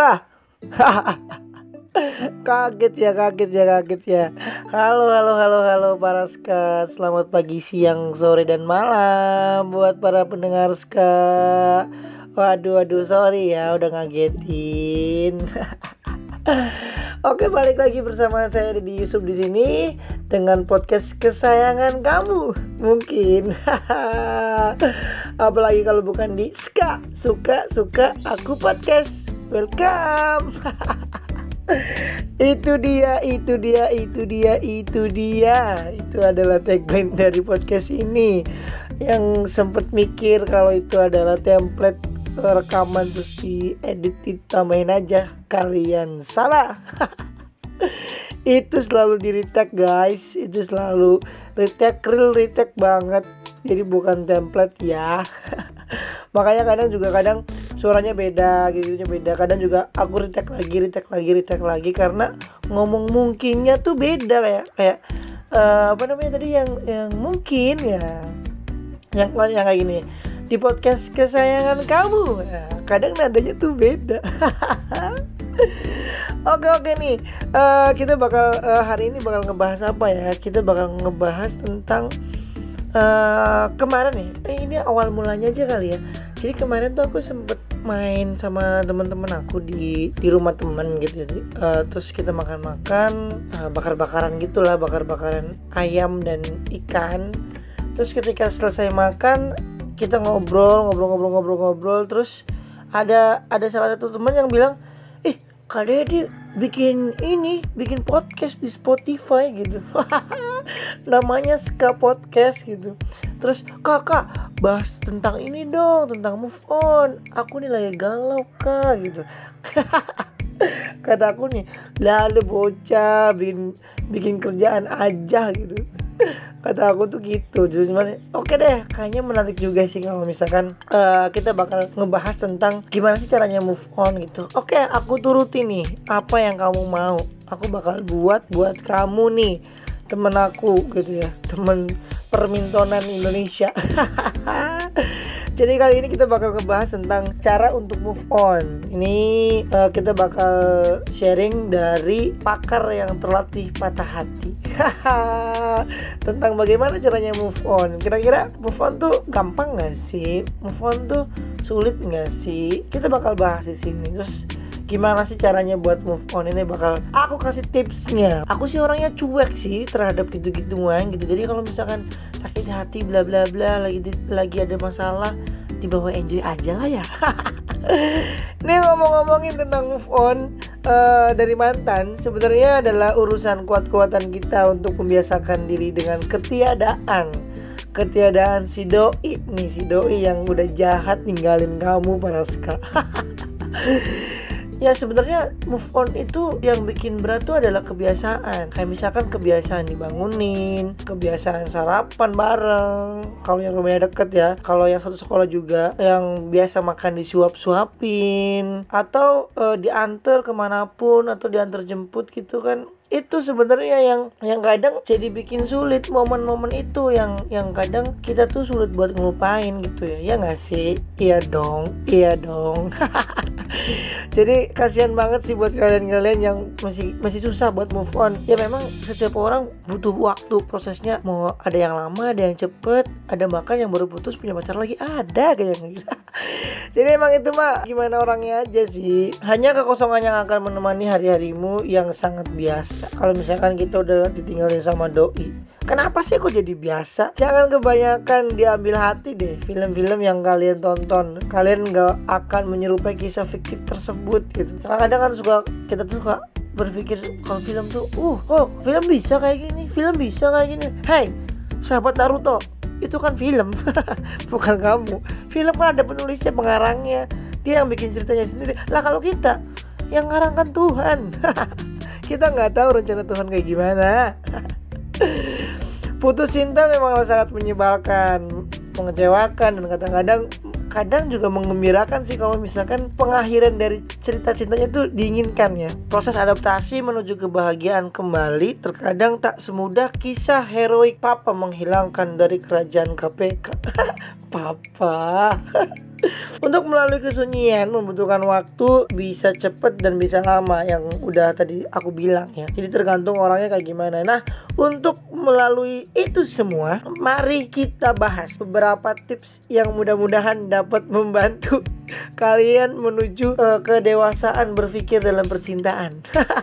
Wah. kaget ya, kaget ya, kaget ya. Halo, halo, halo, halo para ska. Selamat pagi, siang, sore dan malam buat para pendengar ska. Waduh, waduh, sorry ya udah ngagetin. Oke, balik lagi bersama saya di Yusuf di sini dengan podcast kesayangan kamu. Mungkin. Apalagi kalau bukan di Ska, suka suka aku podcast. Welcome. itu dia, itu dia, itu dia, itu dia. Itu adalah tagline dari podcast ini. Yang sempat mikir kalau itu adalah template rekaman terus diedit ditambahin aja kalian salah itu selalu di retake guys itu selalu retake real retake banget jadi bukan template ya makanya kadang juga kadang suaranya beda gitu beda kadang juga aku retake lagi retake lagi retake lagi karena ngomong mungkinnya tuh beda kayak kayak uh, apa namanya tadi yang yang mungkin ya yang yang kayak gini di podcast kesayangan kamu. Nah, kadang nadanya tuh beda. oke oke nih, uh, kita bakal uh, hari ini bakal ngebahas apa ya? Kita bakal ngebahas tentang uh, kemarin nih. Eh, ini awal mulanya aja kali ya. Jadi kemarin tuh aku sempet main sama teman-teman aku di di rumah temen gitu. Uh, terus kita makan-makan, uh, bakar-bakaran gitulah, bakar-bakaran ayam dan ikan. Terus ketika selesai makan kita ngobrol ngobrol ngobrol ngobrol ngobrol terus ada ada salah satu teman yang bilang eh kalian di bikin ini bikin podcast di Spotify gitu namanya Ska Podcast gitu terus kakak bahas tentang ini dong tentang move on. Aku nih lagi galau kak gitu. Kata aku nih lalu bocah bikin bikin kerjaan aja gitu. Kata aku tuh gitu. Jadi cuman oke deh kayaknya menarik juga sih kalau misalkan uh, kita bakal ngebahas tentang gimana sih caranya move on gitu. Oke aku turuti nih apa yang kamu mau. Aku bakal buat buat kamu nih temen aku gitu ya temen permintonan Indonesia Jadi kali ini kita bakal ngebahas tentang cara untuk move on. Ini uh, kita bakal sharing dari pakar yang terlatih patah hati. tentang bagaimana caranya move on. Kira-kira move on tuh gampang gak sih? Move on tuh sulit gak sih? Kita bakal bahas di sini. Terus gimana sih caranya buat move on ini bakal aku kasih tipsnya. Aku sih orangnya cuek sih terhadap gitu-gituan gitu. Jadi kalau misalkan sakit hati bla bla bla lagi lagi ada masalah dibawa enjoy aja lah ya. Nih ngomong-ngomongin tentang move on uh, dari mantan Sebenarnya adalah urusan kuat-kuatan kita untuk membiasakan diri dengan ketiadaan. Ketiadaan si doi nih Si doi yang udah jahat ninggalin kamu para ska ya sebenarnya move on itu yang bikin berat tuh adalah kebiasaan. Kayak misalkan kebiasaan dibangunin kebiasaan sarapan bareng. Kalau yang rumahnya deket ya kalau yang satu sekolah juga yang biasa makan disuap-suapin atau uh, diantar ke mana pun atau diantar jemput gitu kan itu sebenarnya yang yang kadang jadi bikin sulit momen-momen itu yang yang kadang kita tuh sulit buat ngelupain gitu ya. Ya nggak sih? Iya dong iya dong. Jadi kasihan banget sih buat kalian-kalian yang masih masih susah buat move on. Ya memang setiap orang butuh waktu prosesnya. Mau ada yang lama ada yang cepet ada bahkan yang baru putus punya pacar lagi ada kayak gitu jadi emang itu mah gimana orangnya aja sih. Hanya kekosongan yang akan menemani hari-harimu yang sangat biasa kalau misalkan kita udah ditinggalin sama doi Kenapa sih kok jadi biasa? Jangan kebanyakan diambil hati deh film-film yang kalian tonton. Kalian gak akan menyerupai kisah fiktif tersebut gitu. Kadang-kadang kan suka kita tuh suka berpikir kalau film tuh, uh, oh film bisa kayak gini, film bisa kayak gini. Hey, sahabat Naruto, itu kan film, bukan kamu. Film kan ada penulisnya, pengarangnya, dia yang bikin ceritanya sendiri. Lah kalau kita yang ngarangkan Tuhan. kita nggak tahu rencana Tuhan kayak gimana. Putus cinta memang sangat menyebalkan mengecewakan dan kadang-kadang kadang juga mengembirakan sih kalau misalkan pengakhiran dari cerita cintanya itu diinginkan ya. Proses adaptasi menuju kebahagiaan kembali terkadang tak semudah kisah heroik papa menghilangkan dari kerajaan KPK papa Untuk melalui kesunyian membutuhkan waktu bisa cepet dan bisa lama yang udah tadi aku bilang ya. Jadi tergantung orangnya kayak gimana. Nah, untuk melalui itu semua, mari kita bahas beberapa tips yang mudah-mudahan dapat membantu kalian menuju uh, kedewasaan berpikir dalam percintaan.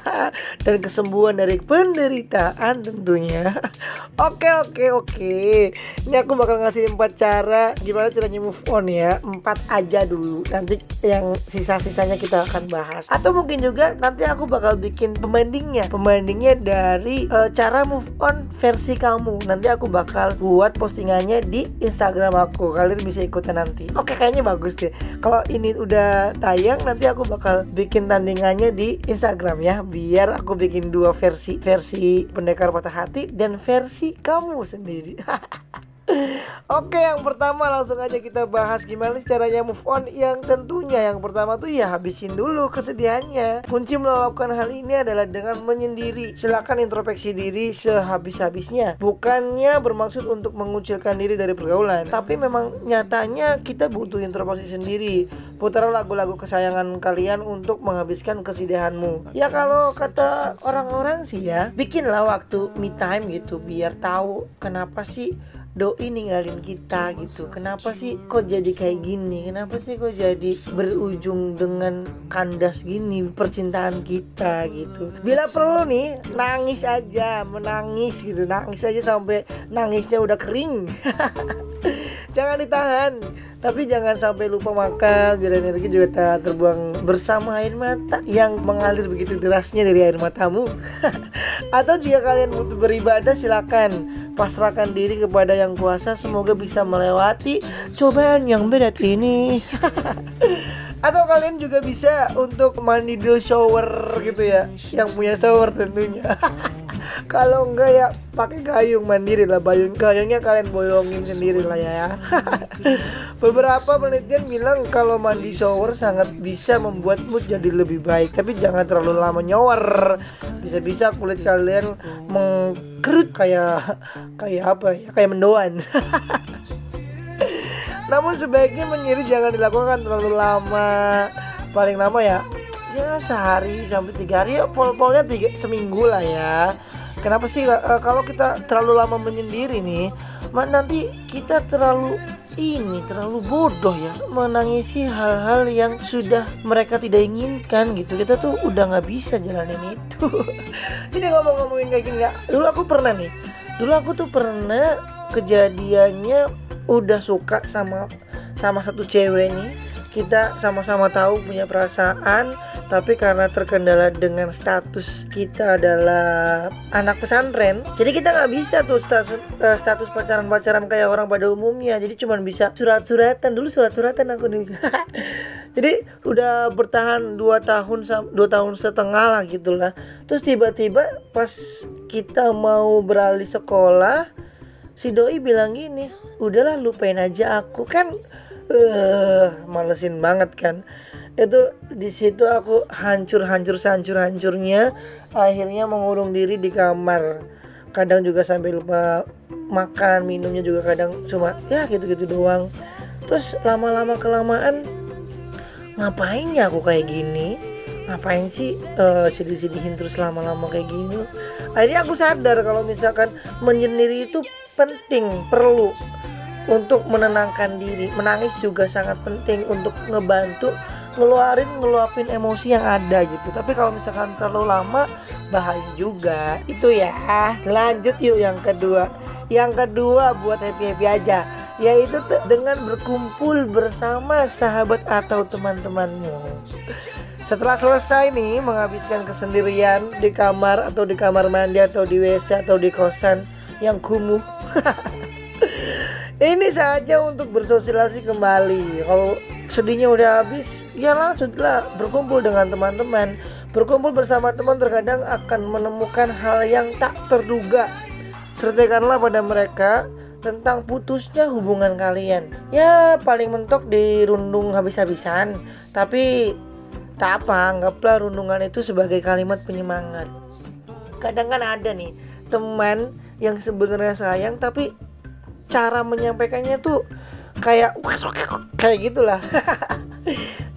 Dan kesembuhan dari penderitaan tentunya. oke, oke, oke. Ini aku bakal ngasih empat cara gimana caranya move on ya. Empat aja dulu. Nanti yang sisa-sisanya kita akan bahas. Atau mungkin juga nanti aku bakal bikin pembandingnya. Pembandingnya dari uh, cara move on versi kamu. Nanti aku bakal buat postingannya di Instagram aku. Kalian bisa ikutan nanti. Oke kayaknya bagus deh. Kalau ini udah tayang nanti aku bakal bikin tandingannya di Instagram ya. Biar aku bikin dua versi versi pendekar patah hati dan versi kamu sendiri Oke yang pertama langsung aja kita bahas gimana sih caranya move on. Yang tentunya yang pertama tuh ya habisin dulu kesedihannya. Kunci melakukan hal ini adalah dengan menyendiri. Silakan introspeksi diri sehabis-habisnya. Bukannya bermaksud untuk mengucilkan diri dari pergaulan Tapi memang nyatanya kita butuh introspeksi sendiri. Putar lagu-lagu kesayangan kalian untuk menghabiskan kesedihanmu. Ya kalau kata orang-orang sih ya Bikinlah waktu me time gitu Biar tahu kenapa sih doi ninggalin kita gitu. Kenapa sih kok jadi kayak gini? Kenapa sih kok jadi berujung dengan kandas gini percintaan kita gitu? Bila perlu nih nangis aja menangis gitu. Nangis aja sampai nangisnya udah kering. Jangan ditahan tapi jangan sampai lupa makan biar energi juga tak terbuang bersama air mata yang mengalir begitu derasnya dari air matamu. Atau jika kalian butuh beribadah silakan pasrahkan diri kepada yang kuasa. Semoga bisa melewati cobaan yang berat ini. Atau kalian juga bisa untuk mandi dulu shower gitu ya yang punya shower tentunya. Kalau enggak ya pakai gayung mandiri lah. Gayung gayungnya kalian boyongin sendiri lah ya beberapa penelitian bilang kalau mandi shower sangat bisa membuat mood jadi lebih baik. Tapi jangan terlalu lama nyower. Bisa-bisa kulit kalian mengkerut kayak kayak apa ya? Kayak mendoan. Namun sebaiknya menyiri jangan dilakukan terlalu lama. Paling lama ya ya sehari sampai tiga hari. Ya pol-polnya tiga seminggu lah ya. Kenapa sih uh, kalau kita terlalu lama menyendiri nih nanti kita terlalu ini terlalu bodoh ya menangisi hal-hal yang sudah mereka tidak inginkan gitu. Kita tuh udah nggak bisa jalanin itu. Ini ngomong-ngomongin kayak gini ya dulu aku pernah nih dulu aku tuh pernah kejadiannya udah suka sama sama satu cewek nih. Kita sama-sama tahu punya perasaan tapi karena terkendala dengan status kita adalah anak pesantren jadi kita nggak bisa tuh status uh, status pacaran pacaran kayak orang pada umumnya. Jadi cuma bisa surat-suratan. Dulu surat-suratan aku nih. Jadi udah bertahan dua tahun dua tahun setengah lah gitulah terus tiba-tiba pas kita mau beralih sekolah si doi bilang gini udahlah lupain aja aku. Kan eh uh, malesin banget kan itu di situ aku hancur hancur hancur hancurnya akhirnya mengurung diri di kamar. Kadang juga sampai lupa makan minumnya juga kadang cuma ya gitu-gitu doang. Terus lama-lama kelamaan ngapain ya aku kayak gini? Ngapain sih uh, sedih-sedihin terus lama-lama kayak gini? Akhirnya aku sadar kalau misalkan menyendiri itu penting perlu untuk menenangkan diri. Menangis juga sangat penting untuk ngebantu ngeluarin ngeluapin emosi yang ada gitu. Tapi kalau misalkan terlalu lama bahaya juga. Itu ya. Lanjut yuk yang kedua. Yang kedua buat happy happy aja yaitu dengan berkumpul bersama sahabat atau teman-temanmu. Setelah selesai nih menghabiskan kesendirian di kamar atau di kamar mandi atau di WC atau di kosan yang kumuh ini saja untuk bersosialisasi kembali. Kalau sedihnya udah habis ya langsunglah berkumpul dengan teman-teman. Berkumpul bersama teman terkadang akan menemukan hal yang tak terduga. Sertakanlah pada mereka tentang putusnya hubungan kalian. Ya paling mentok dirundung habis-habisan. Tapi tak apa anggaplah rundungan itu sebagai kalimat penyemangat. Kadang kan ada nih teman yang sebenarnya sayang tapi cara menyampaikannya tuh kayak kayak gitulah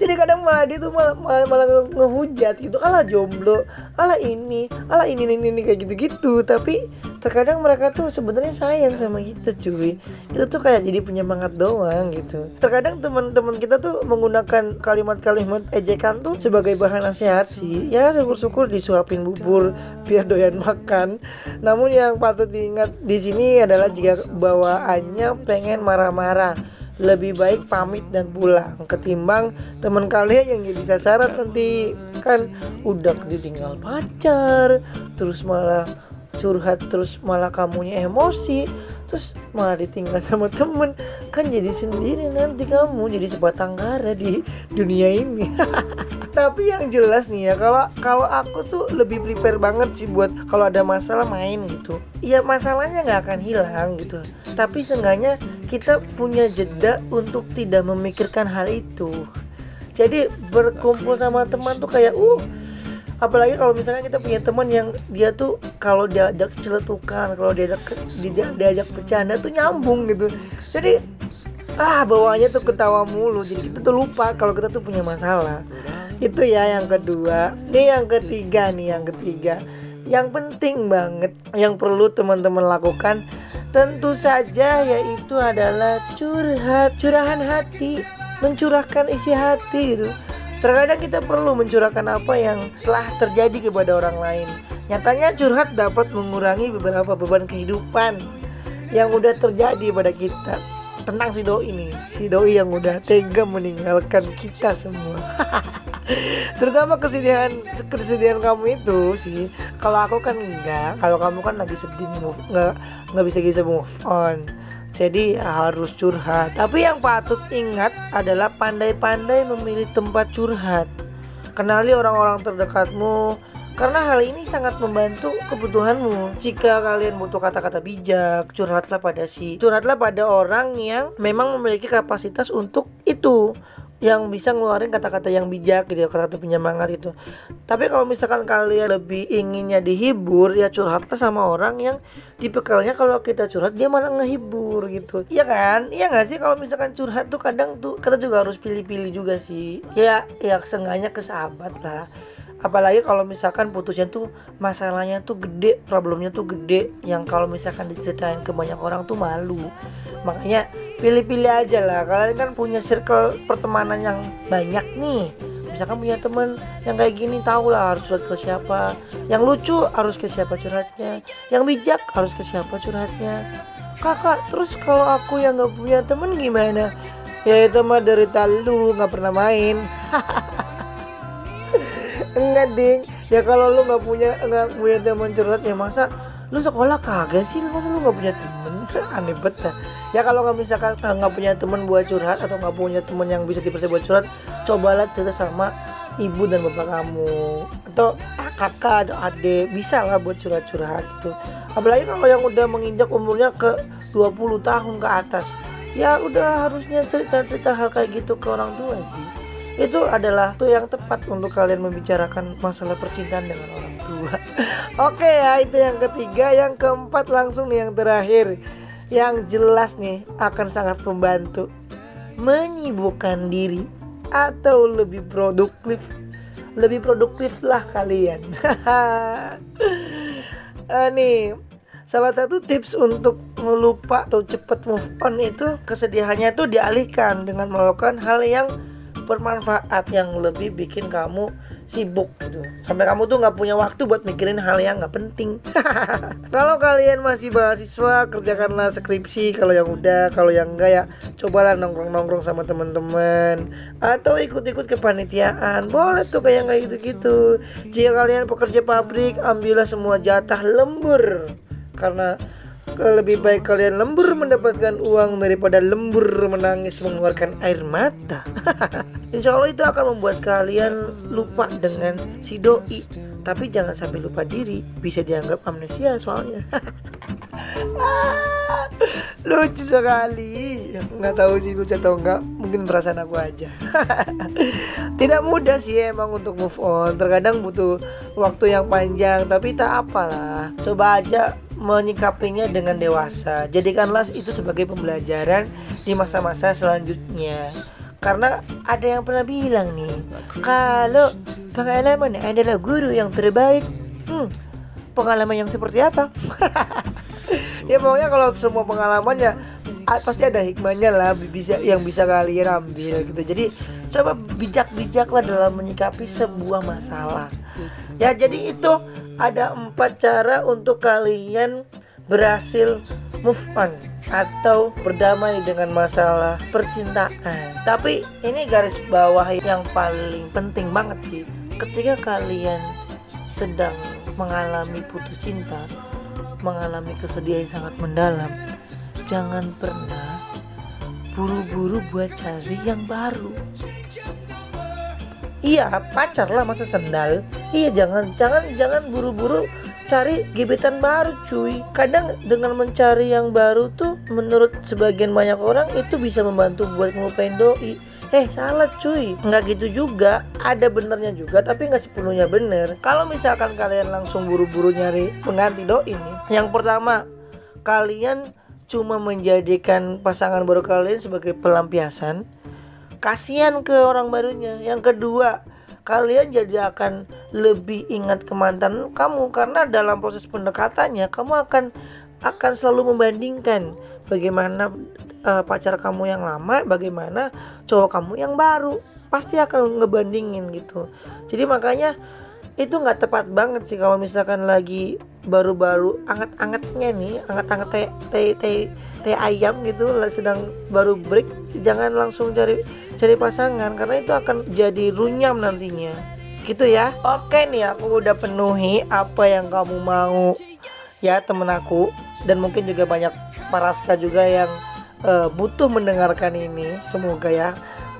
jadi kadang malah dia tuh malah malah, malah ngehujat gitu. Alah jomblo alah ini alah ini ini, ini kayak gitu gitu tapi terkadang mereka tuh sebenarnya sayang sama kita cuy. Itu tuh kayak jadi penyemangat doang gitu. Terkadang teman-teman kita tuh menggunakan kalimat-kalimat ejekan tuh sebagai bahan nasihat sih. Ya syukur-syukur disuapin bubur biar doyan makan. Namun yang patut diingat di sini adalah jika bawaannya pengen marah-marah lebih baik pamit dan pulang ketimbang teman kalian yang jadi sasaran nanti. Kan udah ditinggal pacar terus malah curhat terus malah kamunya emosi terus malah ditinggal sama temen. Kan jadi sendiri nanti kamu jadi sebatang kara di dunia ini. Tapi yang jelas nih ya kalau kalau aku tuh lebih prepare banget sih buat kalau ada masalah main gitu. Ya masalahnya nggak akan hilang gitu. Tapi seenggaknya kita punya jeda untuk tidak memikirkan hal itu. Jadi berkumpul sama teman tuh kayak uh apalagi kalau misalnya kita punya teman yang dia tuh kalau diajak celetukan kalau diajak dia diajak bercanda tuh nyambung gitu. Jadi ah bawaannya tuh ketawa mulu. Jadi kita tuh lupa kalau kita tuh punya masalah. Itu ya yang kedua. Ini yang ketiga nih yang ketiga. Yang penting banget yang perlu teman-teman lakukan tentu saja yaitu adalah curhat curahan hati mencurahkan isi hati itu terkadang kita perlu mencurahkan apa yang telah terjadi kepada orang lain. Nyatanya curhat dapat mengurangi beberapa beban kehidupan yang udah terjadi pada kita. Tentang si doi ini si doi yang udah tega meninggalkan kita semua. Terutama kesedihan kesedihan kamu itu sih kalau aku kan enggak kalau kamu kan lagi sedih move nggak nggak bisa bisa move on jadi harus curhat. Tapi yang patut ingat adalah pandai-pandai memilih tempat curhat. Kenali orang-orang terdekatmu karena hal ini sangat membantu kebutuhanmu. Jika kalian butuh kata-kata bijak, curhatlah pada si, curhatlah pada orang yang memang memiliki kapasitas untuk itu yang bisa ngeluarin kata-kata yang bijak gitu kata-kata penyemangat itu tapi kalau misalkan kalian lebih inginnya dihibur ya curhatlah sama orang yang tipikalnya kalau kita curhat dia malah ngehibur gitu. Iya kan? Iya nggak sih? Kalau misalkan curhat tuh kadang tuh kita juga harus pilih-pilih juga sih. Ya ya sengganya ke sahabat lah. Apalagi kalau misalkan putusnya tuh masalahnya tuh gede problemnya tuh gede. Yang kalau misalkan diceritain ke banyak orang tuh malu. Makanya pilih-pilih aja lah. Kalian kan punya circle pertemanan yang banyak nih. Misalkan punya temen yang kayak gini tau lah harus curhat ke siapa. Yang lucu harus ke siapa curhatnya. Yang bijak harus ke siapa curhatnya. Kakak terus kalau aku yang nggak punya temen gimana? Ya itu mah dari lu nggak pernah main. Enggak ding. Ya kalau lu nggak punya nggak punya teman curhat ya masa lu sekolah kagak sih? Masa lu nggak punya temen? Aneh banget ya kalau nggak misalkan eh, nggak punya temen buat curhat atau nggak punya temen yang bisa dipercaya buat curhat cobalah cerita sama ibu dan bapak kamu. Atau kakak atau adik bisa lah buat curhat-curhat gitu. Apalagi kalau yang udah menginjak umurnya ke 20 tahun ke atas. Ya udah harusnya cerita-cerita hal kayak gitu ke orang tua sih. Itu adalah tuh yang tepat untuk kalian membicarakan masalah percintaan dengan orang tua. Oke ya, itu yang ketiga, yang keempat langsung nih yang terakhir. Yang jelas nih akan sangat membantu menyibukkan diri atau lebih produktif. Lebih produktif lah kalian. uh, nih Salah satu tips untuk melupa atau cepat move on itu kesedihannya itu dialihkan dengan melakukan hal yang bermanfaat yang lebih bikin kamu sibuk. Gitu sampai kamu tuh nggak punya waktu buat mikirin hal yang nggak penting. Kalau kalian masih mahasiswa kerjakanlah skripsi. Kalau yang udah kalau yang enggak ya cobalah nongkrong nongkrong sama teman-teman. Atau ikut-ikut kepanitiaan. Boleh tuh kayak nggak gitu-gitu. Jika kalian pekerja pabrik ambillah semua jatah lembur. Karena lebih baik kalian lembur mendapatkan uang daripada lembur menangis mengeluarkan air mata. Insya Allah itu akan membuat kalian lupa dengan si doi. Tapi jangan sampai lupa diri, bisa dianggap amnesia soalnya. Lucu sekali. nggak tahu sih lucu atau enggak mungkin perasaan aku aja. Tidak mudah sih emang untuk move on. Terkadang butuh waktu yang panjang tapi tak apalah. Coba aja menyikapinya dengan dewasa. Jadikanlah itu sebagai pembelajaran di masa-masa selanjutnya. Karena ada yang pernah bilang nih kalau pengalaman adalah guru yang terbaik. Hmm, pengalaman yang seperti apa? Ya pokoknya kalau semua pengalaman ya pasti ada hikmahnya lah bisa yang bisa kalian ambil gitu. Jadi coba bijak-bijaklah dalam menyikapi sebuah masalah. Ya jadi itu ada empat cara untuk kalian berhasil move on atau berdamai dengan masalah percintaan. Tapi ini garis bawah yang paling penting banget sih ketika kalian sedang mengalami putus cinta mengalami kesedihan yang sangat mendalam, jangan pernah buru-buru buat cari yang baru. Iya, pacar lah masa sendal. Iya, jangan jangan jangan buru-buru cari gebetan baru cuy kadang dengan mencari yang baru tuh menurut sebagian banyak orang itu bisa membantu buat ngelupain doi eh salah cuy. Nggak gitu juga. Ada benernya juga tapi nggak sepenuhnya bener. Kalau misalkan kalian langsung buru-buru nyari pengganti do ini yang pertama kalian cuma menjadikan pasangan baru kalian sebagai pelampiasan. Kasihan ke orang barunya. Yang kedua kalian jadi akan lebih ingat ke mantan kamu. Karena dalam proses pendekatannya kamu akan akan selalu membandingkan bagaimana uh, pacar kamu yang lama bagaimana cowok kamu yang baru? Pasti akan ngebandingin gitu. Jadi makanya itu nggak tepat banget sih kalau misalkan lagi baru-baru anget-angetnya nih anget-anget teh teh teh teh ayam gitu sedang baru break jangan langsung cari cari pasangan karena itu akan jadi runyam nantinya. Gitu ya. Oke nih aku udah penuhi apa yang kamu mau. Ya temen aku dan mungkin juga banyak paraska juga yang uh, butuh mendengarkan ini semoga ya.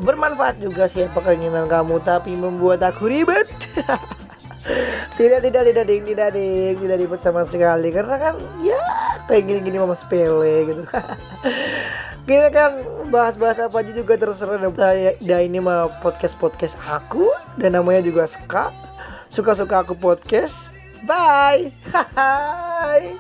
Bermanfaat juga sih apa keinginan kamu tapi membuat aku ribet. Tidak tidak tidak ding tidak ding. Tidak ribet sama sekali karena kan ya kayak gini gini mama sepele gitu. Gini kan bahas-bahas apa aja juga terserah. Dan ini mah podcast podcast aku dan namanya juga suka suka suka aku podcast. Bye.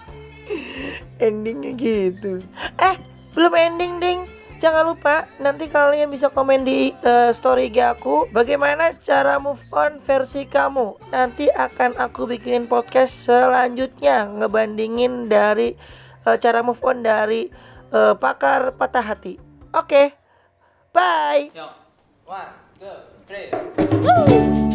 Endingnya gitu. Eh belum ending ding Jangan lupa nanti kalian bisa komen di uh, story IG aku bagaimana cara move on versi kamu. Nanti akan aku bikinin podcast selanjutnya ngebandingin dari uh, cara move on dari uh, pakar patah hati. Oke. Okay. Bye. Yo. One, two, three.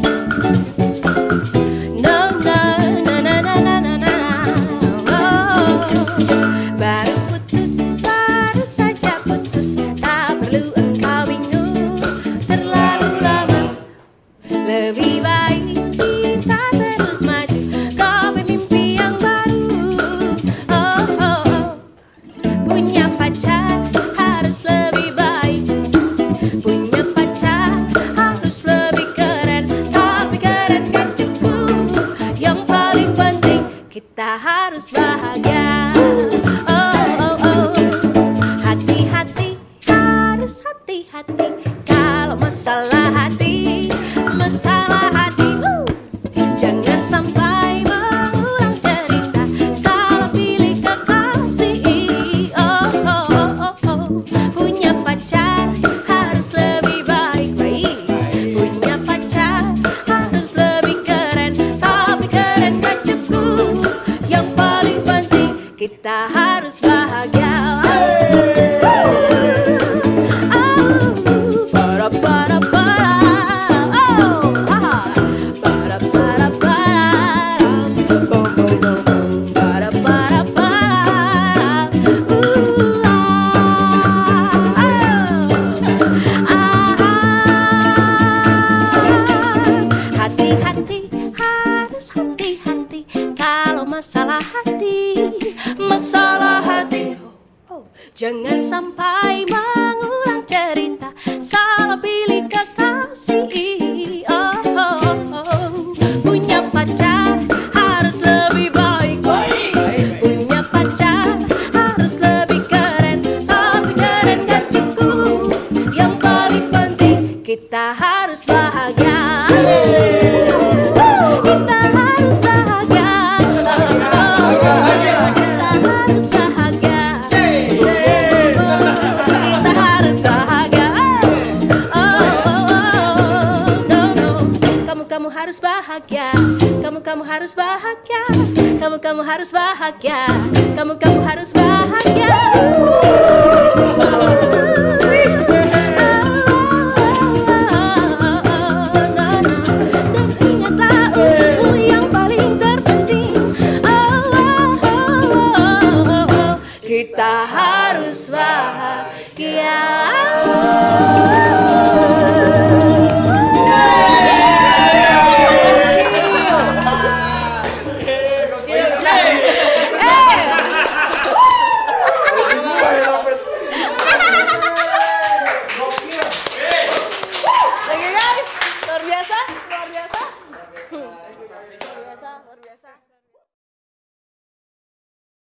Kamu harus bahagia